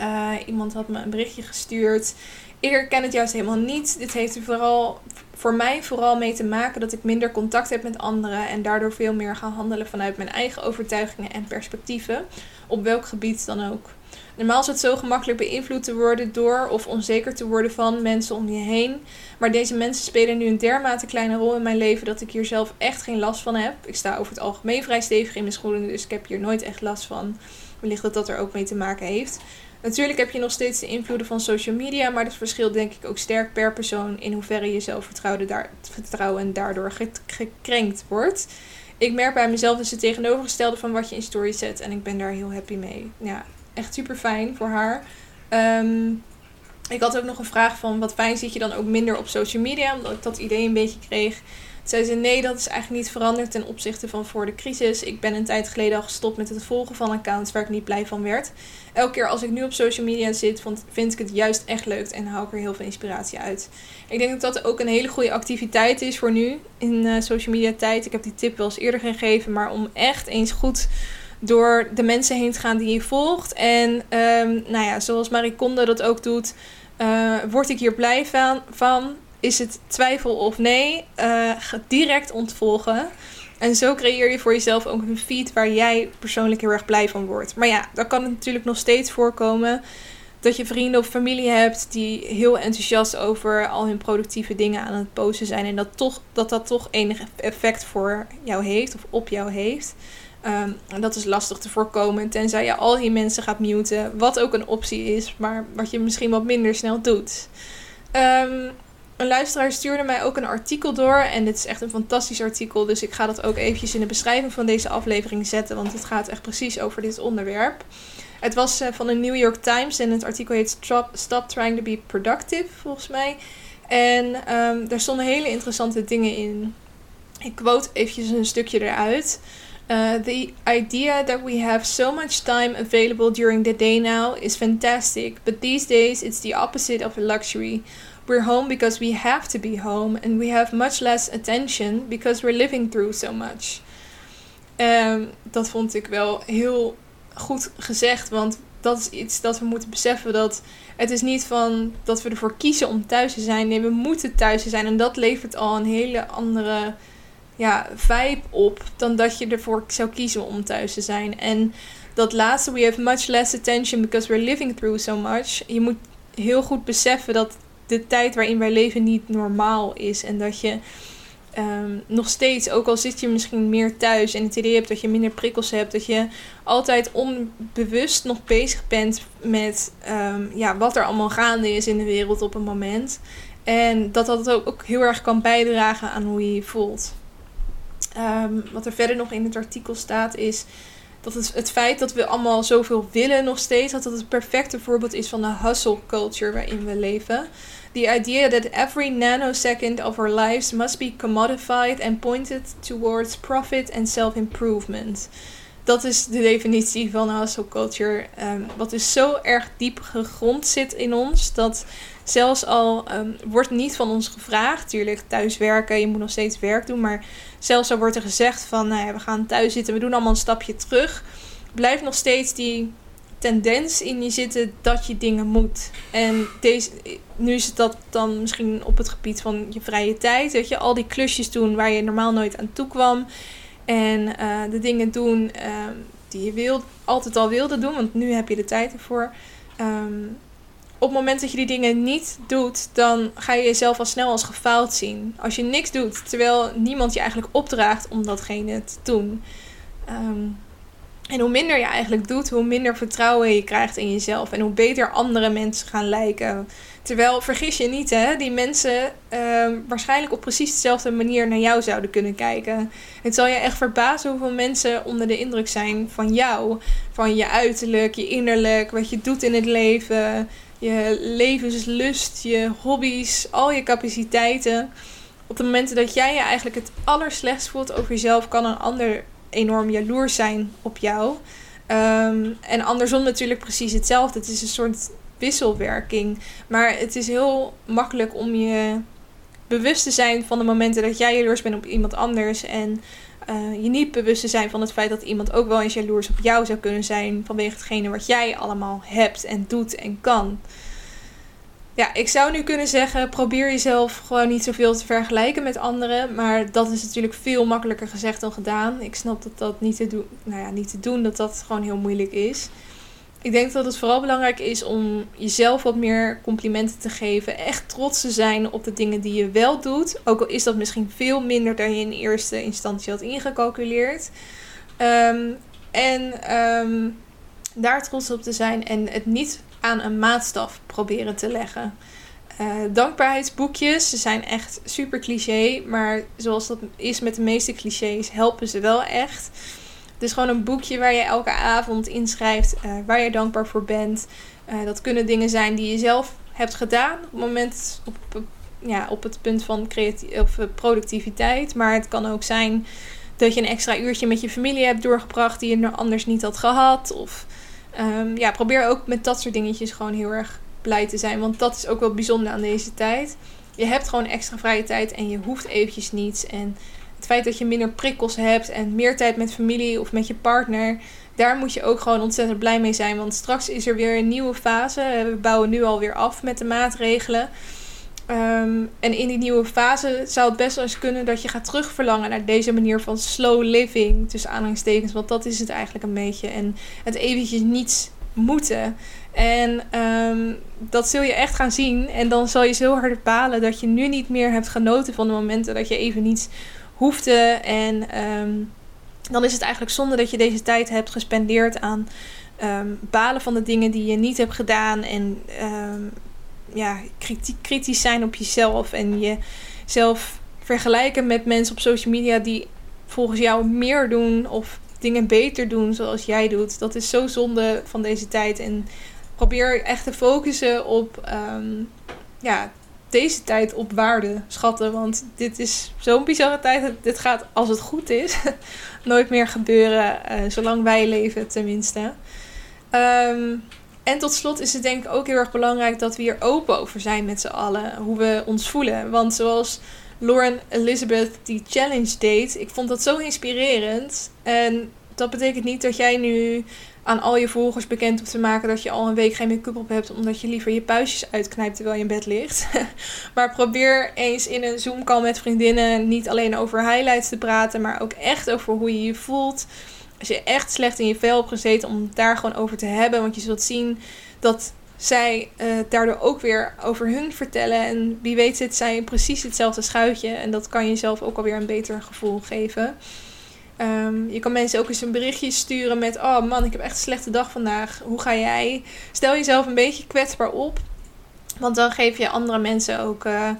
Uh, iemand had me een berichtje gestuurd. Ik herken het juist helemaal niet. Dit heeft er vooral, voor mij vooral mee te maken dat ik minder contact heb met anderen en daardoor veel meer ga handelen vanuit mijn eigen overtuigingen en perspectieven. Op welk gebied dan ook. Normaal is het zo gemakkelijk beïnvloed te worden door of onzeker te worden van mensen om je heen. Maar deze mensen spelen nu een dermate kleine rol in mijn leven dat ik hier zelf echt geen last van heb. Ik sta over het algemeen vrij stevig in mijn schoenen, dus ik heb hier nooit echt last van. Wellicht dat dat er ook mee te maken heeft. Natuurlijk heb je nog steeds de invloeden van social media, maar dat verschilt denk ik ook sterk per persoon in hoeverre je zelfvertrouwen daar, vertrouwen daardoor gekrenkt wordt. Ik merk bij mezelf dus het tegenovergestelde van wat je in story zet en ik ben daar heel happy mee. Ja, echt super fijn voor haar. Ehm, ik had ook nog een vraag van wat fijn zit je dan ook minder op social media, omdat ik dat idee een beetje kreeg. Zei ze nee, dat is eigenlijk niet veranderd ten opzichte van voor de crisis. Ik ben een tijd geleden al gestopt met het volgen van accounts waar ik niet blij van werd. Elke keer als ik nu op social media zit, vind ik het juist echt leuk en haal ik er heel veel inspiratie uit. Ik denk dat dat ook een hele goede activiteit is voor nu in uh, social media tijd. Ik heb die tip wel eens eerder gegeven, maar om echt eens goed door de mensen heen te gaan die je volgt. En um, nou ja, zoals Marie Kondo dat ook doet, uh, word ik hier blij van is het twijfel of nee? Uh, direct ontvolgen. En zo creëer je voor jezelf ook een feed waar jij persoonlijk heel erg blij van wordt. Maar ja, dan kan het natuurlijk nog steeds voorkomen dat je vrienden of familie hebt die heel enthousiast over al hun productieve dingen aan het posten zijn. En dat toch, dat, dat toch enig effect voor jou heeft of op jou heeft. Um, en dat is lastig te voorkomen, tenzij je al die mensen gaat muten, wat ook een optie is, maar wat je misschien wat minder snel doet. Um, een luisteraar stuurde mij ook een artikel door. En dit is echt een fantastisch artikel. Dus ik ga dat ook eventjes in de beschrijving van deze aflevering zetten. Want het gaat echt precies over dit onderwerp. Het was uh, van de New York Times. En het artikel heet Stop, Trying to Be Productive, volgens mij. En um, daar stonden hele interessante dingen in. Ik quote eventjes een stukje eruit. Uh, the idea that we have so much time available during the day now is fantastic, but these days it's the opposite of a luxury. We're home because we have to be home, and we have much less attention because we're living through so much. Um, dat vond ik wel heel goed gezegd, want dat is iets dat we moeten beseffen. Dat het is niet van dat we ervoor kiezen om thuis te zijn. Nee, we moeten thuis zijn. En dat levert al een hele andere ja, vibe op dan dat je ervoor zou kiezen om thuis te zijn. En dat laatste, we have much less attention because we're living through so much. Je moet heel goed beseffen dat de tijd waarin wij leven niet normaal is. En dat je um, nog steeds, ook al zit je misschien meer thuis en het idee hebt dat je minder prikkels hebt, dat je altijd onbewust nog bezig bent met um, ja, wat er allemaal gaande is in de wereld op een moment. En dat dat ook, ook heel erg kan bijdragen aan hoe je je voelt. Um, wat er verder nog in het artikel staat is dat het, het feit dat we allemaal zoveel willen nog steeds, dat het het perfecte voorbeeld is van de hustle culture waarin we leven. The idea that every nanosecond of our lives must be commodified and pointed towards profit and self-improvement. dat is de definitie van hustle culture. Ehm, wat dus zo erg diep gegrond zit in ons. Dat zelfs al ehm, wordt niet van ons gevraagd. Tuurlijk, thuis werken, je moet nog steeds werk doen. Maar zelfs al wordt er gezegd van nou ja, we gaan thuis zitten, we doen allemaal een stapje terug. Blijft nog steeds die tendens in je zitten dat je dingen moet. En deze, nu is het dat dan misschien op het gebied van je vrije tijd. Dat je al die klusjes doen waar je normaal nooit aan toe kwam. En uh, de dingen doen uh, die je wilt, altijd al wilde doen, want nu heb je de tijd ervoor. Um, op het moment dat je die dingen niet doet, dan ga je jezelf al snel als gefaald zien. Als je niks doet, terwijl niemand je eigenlijk opdraagt om datgene te doen. Um, en hoe minder je eigenlijk doet, hoe minder vertrouwen je krijgt in jezelf. En hoe beter andere mensen gaan lijken. Terwijl, vergis je niet, hè, die mensen uh, waarschijnlijk op precies dezelfde manier naar jou zouden kunnen kijken. Het zal je echt verbazen hoeveel mensen onder de indruk zijn van jou. Van je uiterlijk, je innerlijk, wat je doet in het leven, je levenslust, je hobby's, al je capaciteiten. Op de momenten dat jij je eigenlijk het allerslechtst voelt over jezelf, kan een ander enorm jaloers zijn op jou. Um, en andersom natuurlijk precies hetzelfde. Het is een soort wisselwerking. Maar het is heel makkelijk om je bewust te zijn van de momenten dat jij jaloers bent op iemand anders. En uh, je niet bewust te zijn van het feit dat iemand ook wel eens jaloers op jou zou kunnen zijn. Vanwege hetgene wat jij allemaal hebt en doet en kan ja, ik zou nu kunnen zeggen: probeer jezelf gewoon niet zoveel te vergelijken met anderen. Maar dat is natuurlijk veel makkelijker gezegd dan gedaan. Ik snap dat dat niet te doen, nou ja, niet te doen, dat dat gewoon heel moeilijk is. Ik denk dat het vooral belangrijk is om jezelf wat meer complimenten te geven. Echt trots te zijn op de dingen die je wel doet. Ook al is dat misschien veel minder dan je in eerste instantie had ingecalculeerd. Um, en um, daar trots op te zijn en het niet aan een maatstaf proberen te leggen. Uh, dankbaarheidsboekjes, zijn echt super cliché, maar zoals dat is met de meeste clichés, helpen ze wel echt. Is gewoon een boekje waar je elke avond inschrijft uh, waar je dankbaar voor bent. Uh, dat kunnen dingen zijn die je zelf hebt gedaan op het moment ja, op het punt van of productiviteit. Maar het kan ook zijn dat je een extra uurtje met je familie hebt doorgebracht die je anders niet had gehad. Of Um, ja, probeer ook met dat soort dingetjes gewoon heel erg blij te zijn. Want dat is ook wel bijzonder aan deze tijd. Je hebt gewoon extra vrije tijd en je hoeft eventjes niets. En het feit dat je minder prikkels hebt en meer tijd met familie of met je partner. Daar moet je ook gewoon ontzettend blij mee zijn. Want straks is er weer een nieuwe fase. We bouwen nu alweer af met de maatregelen. Um, en in die nieuwe fase zou het best wel eens kunnen dat je gaat terugverlangen naar deze manier van slow living, tussen aanhalingstekens. Want dat is het eigenlijk een beetje. En het eventjes niets moeten. En um, dat zul je echt gaan zien. En dan zal je zo hard balen dat je nu niet meer hebt genoten van de momenten dat je even niets hoefde. En um, dan is het eigenlijk zonde dat je deze tijd hebt gespendeerd aan balen van de dingen die je niet hebt gedaan. En ja, kritisch zijn op jezelf en jezelf vergelijken met mensen op social media die volgens jou meer doen of dingen beter doen zoals jij doet. Dat is zo zonde van deze tijd. En probeer echt te focussen op um, ja, deze tijd op waarde schatten. Want dit is zo'n bizarre tijd. Dit gaat, als het goed is, nooit meer gebeuren. Uh, zolang wij leven, tenminste. Um, en tot slot is het denk ik ook heel erg belangrijk dat we hier open over zijn met z'n allen. Hoe we ons voelen. Want zoals Lauren Elizabeth die challenge deed, ik vond dat zo inspirerend. En dat betekent niet dat jij nu aan al je volgers bekend hoeft te maken dat je al een week geen make-up op hebt, omdat je liever je puistjes uitknijpt terwijl je in bed ligt. maar probeer eens in een Zoom-call met vriendinnen niet alleen over highlights te praten, maar ook echt over hoe je je voelt als je echt slecht in je vel hebt gezeten, om het daar gewoon over te hebben. Want je zult zien dat zij uh, daardoor ook weer over hun vertellen. En wie weet zit zij precies hetzelfde schuitje. En dat kan jezelf ook alweer een beter gevoel geven. Um, je kan mensen ook eens een berichtje sturen met: Oh man, ik heb echt een slechte dag vandaag. Hoe ga jij? Stel jezelf een beetje kwetsbaar op. Want dan geef je andere mensen ook uh,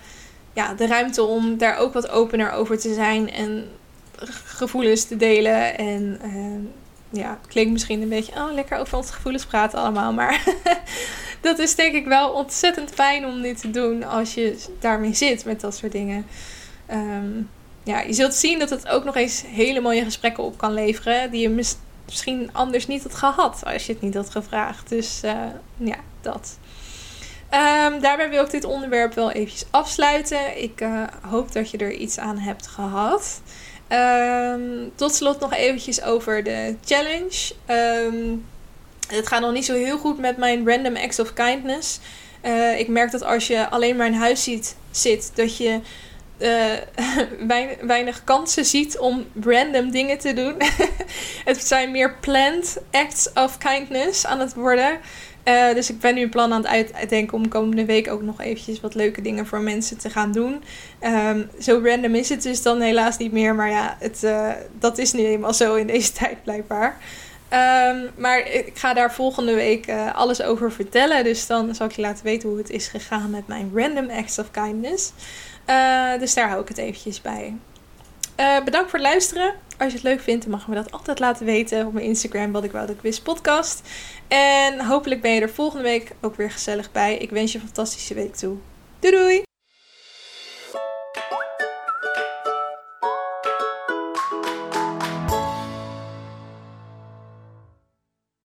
ja, de ruimte om daar ook wat opener over te zijn. En gevoelens te delen. En uh, ja, klinkt misschien een beetje, oh, lekker over onze gevoelens praten allemaal. Maar dat is denk ik wel ontzettend fijn om dit te doen als je daarmee zit met dat soort dingen. Um, ja, je zult zien dat het ook nog eens hele mooie gesprekken op kan leveren. Die je misschien anders niet had gehad als je het niet had gevraagd. Dus ja, dat. Um, daarbij wil ik dit onderwerp wel eventjes afsluiten. Ik uh, hoop dat je er iets aan hebt gehad. Um, tot slot nog eventjes over de challenge. Um, het gaat nog niet zo heel goed met mijn random acts of kindness. Uh, ik merk dat als je alleen maar in huis ziet, zit, dat je uh, weinig kansen ziet om random dingen te doen. het zijn meer planned acts of kindness aan het worden. Uh, dus ik ben nu een plan aan het uitdenken om komende week ook nog eventjes wat leuke dingen voor mensen te gaan doen. Um, zo random is het dus dan helaas niet meer. Maar ja, het, uh, dat is nu eenmaal zo in deze tijd blijkbaar. Um, maar ik ga daar volgende week uh, alles over vertellen. Dus dan zal ik je laten weten hoe het is gegaan met mijn random acts of kindness. dus daar hou ik het eventjes bij. bedankt voor het luisteren. Als je het leuk vindt, dan mag je me dat altijd laten weten op mijn Instagram, wat ik wou dat ik wist podcast. En hopelijk ben je er volgende week ook weer gezellig bij. Ik wens je een fantastische week toe. Doei doei!